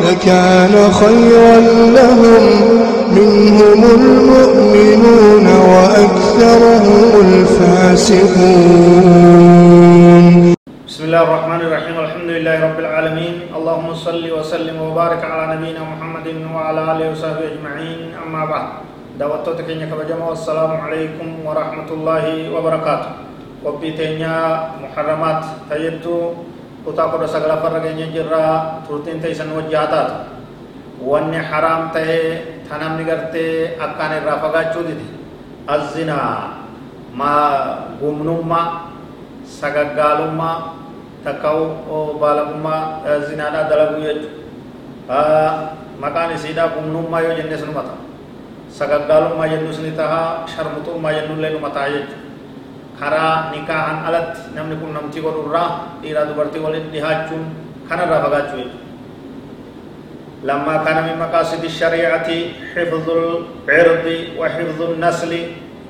لكان خيرا لهم. منهم المؤمنون وأكثرهم الفاسقون. بسم الله الرحمن الرحيم. الحمد لله رب العالمين. اللهم صل وسلم وبارك على نبينا محمد وعلى آله وصحبه أجمعين. أما بعد. دعوتك كينيا كبجمع والسلام عليكم ورحمة الله وبركاته. وبيتينيا محرمات. تيبتو kutaa kudha sagalaffaa keenya jirraa turtiin teessan wajjaa taatu wanni haraam tahee ta namni gartee akkaan irraa fagaachuu dide azzinaa ma gumnummaa sagaggaalummaa takka'u baalagummaa zinaadhaa dalaguu jechuudha maqaan isiidhaa gumnummaa yoo jenne sinuma ta'a sagaggaalummaa jennus ni ta'a sharmuxummaa ta'a jechuudha karaa nikaahan alatti namni kun namtii godhurraa dhiiraa dubartii waliin dhihaachuun kanarraa fagaachuu jechuudha. لما كان من مقاصد الشريعة حفظ العرض وحفظ النسل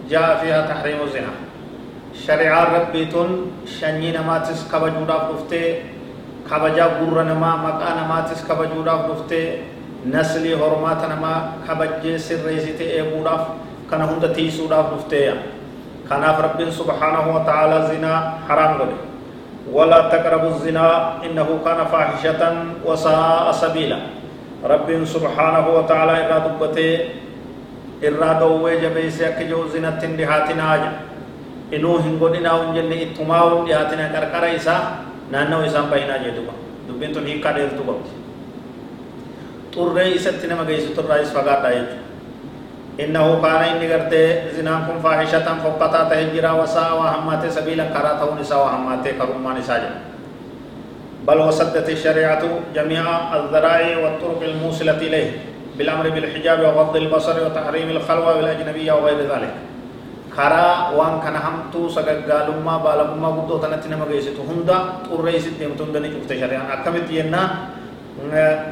جاء فيها تحريم الزنا شريعة ربيتون شنين ماتس كبجودا فلفته كبجا غر نما مقا نماتس كبجودا فلفته نسلي حرمات نما كبجي سر ريسيتي ايبودا كان هند تيسودا فلفته يعني. كناف رب سبحانه وتعالى زنا حرام قد ولا تقربوا الزنا إنه كان فاحشة وساء سبيلا. رب سبحانه وتعالى إرى دبته إرى دوه جبيسي أكجو زنا تندهاتنا آجا. إنو هنگودنا ونجن إتماو دهاتنا كركر إسا نانو إسا بينا جدوبا دبين تن هيكا دير تبا طرر إسا تنما گيسو طرر إس فقار دايجو. إنه كان إني قرتي زناكم فاحشة فقطا تهجرا وساء وهمات سبيلا كراتة نساء وهمات كرمان ساجا بل وسدت الشريعة جميع الذرائع والطرق الموصلة إليه بالأمر بالحجاب وغض البصر وتحريم الخلوة بالأجنبية وغير ذلك. كرا وان كان همتو سغغالما بالغما غدو تنتنا مغيسيتو هندا طريسيت ديمتون دني شفت شريعة. أكمت ينا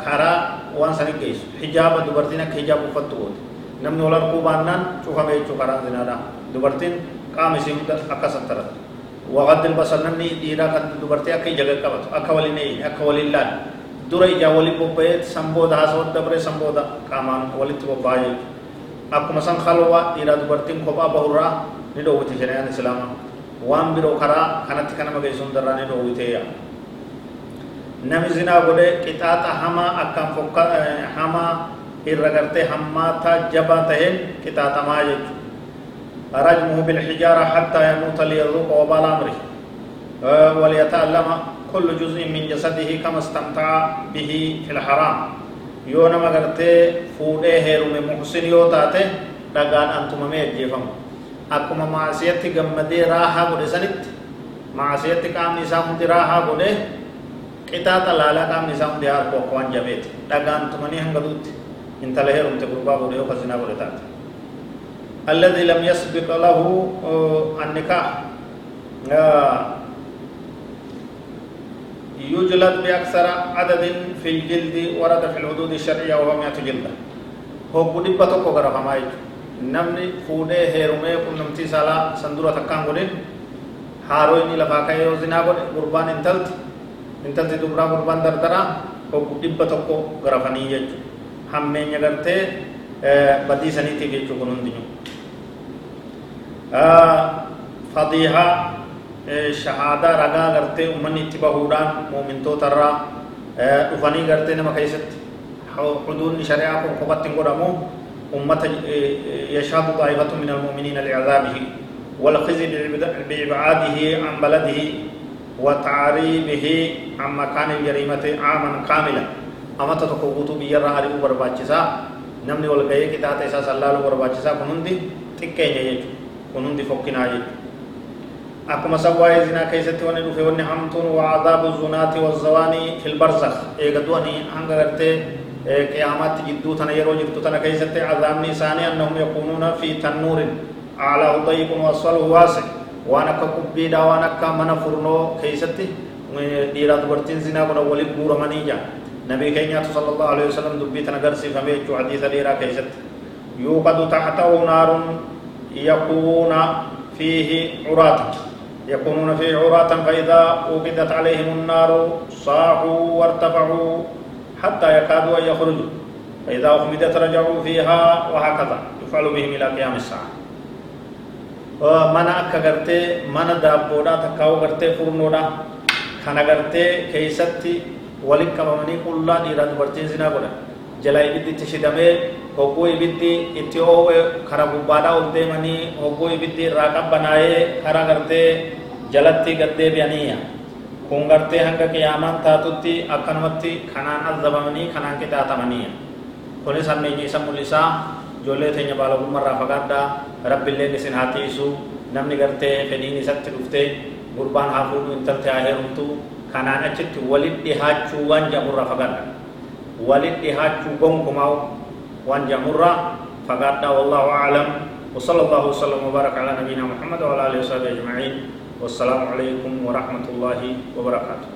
كرا وان سني گيس حجاب دبرتنا حجاب فتو namni wal arguu baannaan cufame jechuu karaan zinaadha dubartiin qaama ishee hunda akkasan tarat waqaddil basar namni dhiiraa kan dubartii akka ija qaqqabatu akka waliin eeyine akka waliin laal dura ijaa waliin bobba'ee sanbooda haasawwan dabree sanbooda qaamaan walitti bobba'aa jechuudha akkuma san kalwa dhiiraa dubartiin kophaa bahurraa ni dhoowwite shari'aan islaamaa waan biroo karaa kanatti kana mageessu hundarraa ni dhoowwiteeya nami zinaa godhee qixaaxa hamaa akkaan fokka hamaa gartee hammaataa jabaa taheen qixaaxamaa jechuudha. رجمه بالحجارة حتى يموت ليذوق وبال أمره وليتألم كل جزء من جسده كما استمتع به في الحرام يونا مغرتي فودي هيرو من محسن يوتاته دغان أنتم مي جيفم اكما معصيتي غمدي راها غودي سنت معصيتي قام نساء مدي راها غودي قطاطا لالا قام نساء مدي هار كوان جبيت دغان تمني هنگدوتي gurbaa godhe yoo kazinaa godhe taate الذي لم يسبق له النكاح يجلد بأكثر عدد في الجلد ورد في الحدود الشرعية وهو 100 جلدة هو قد بتوكو غرا فماي نمني فودي هيرومي كن نمتي سالا سندورة تكان غدين هارويني لفا كايو زنا غد قربان انتلت۔ انتلت دبرا قربان دردرا هو قد بتوكو غرا فني يجو حمين يغرتي بدي سنيتي في تشوكونون دينو فضيحة شهادة رغا غرتي ومن اتبا هوران مؤمن تو ترى وفاني غرتي نما خيست حدود نشريعة وقبط تنقر امو أمت يشهد طائفة من المؤمنين لعذابه والخزي بإبعاده عن بلده وتعريبه عن مكان الجريمة عاما كاملا amata tokko guutuu biyyarraa ari'uu barbaachisaa namni wal ga'ee qixaaxa isaa sallaaluu barbaachisaa kun hundi xiqqeenya jechuudha kun hundi fokkinaa jechuudha akkuma san waa'ee zinaa keessatti wanni dhufe wanni hamtuun waa adaabu zunaati wa zawaanii fil barzakh eega du'anii hanga gartee قيامات جدو تنا يرو جدو تنا كيست عذاب نساني أنهم يكونون في تنور أعلاه ضيق وأسفله واسع وأنا كقبيدا وأنا كمن فرنو كيست ديرا دبرتين زنا كنا ولد بورا منيجا نبي كينيا صلى الله عليه وسلم دبي تنغرسي فمي حديث ديرا كيست. يوقد تحته نار يكون فيه عراة يكونون فيه عراة فإذا أوقدت عليهم النار صاحوا وارتفعوا حتى يكادوا أن يخرجوا. فإذا أخمدت رجعوا فيها وهكذا. يفعل بهم إلى قيام الساعة. mana akka gartee mana daabboodhaa takkaa'u gartee furnoodha kana gartee keeysatti walin qabamanii qullaa dhiiraa dubartiin zinaa godhan jala ibiddi itti shidamee hogguu ibiddi itti oowe kara gubbaadhaa ol deemanii hogguu ibiddi irraa qabbanaa'ee kara gartee jalatti gaddeebi'aniiyya kun gartee hanga qiyaamaan taatutti akkanumatti kanaan azabamanii kanaan qixaaxamaniiyya kunis hammeenya isa mul'isaa ijoollee teenya baalogummarraa fagaadhaa rabbiilleen isin haa tiisu namni gartee fedhiin isatti dhuftee gurbaan haa fuudhu intalti haa heerumtu kanaan achitti walit dhihaachuu waan jedhamurraa fagaadha walit dhihaachuu gonkumaa waan jedhamurraa fagaadhaa wallahu aclam وصلى الله وسلم وبارك على نبينا محمد وعلى اله وصحبه اجمعين والسلام عليكم ورحمه الله وبركاته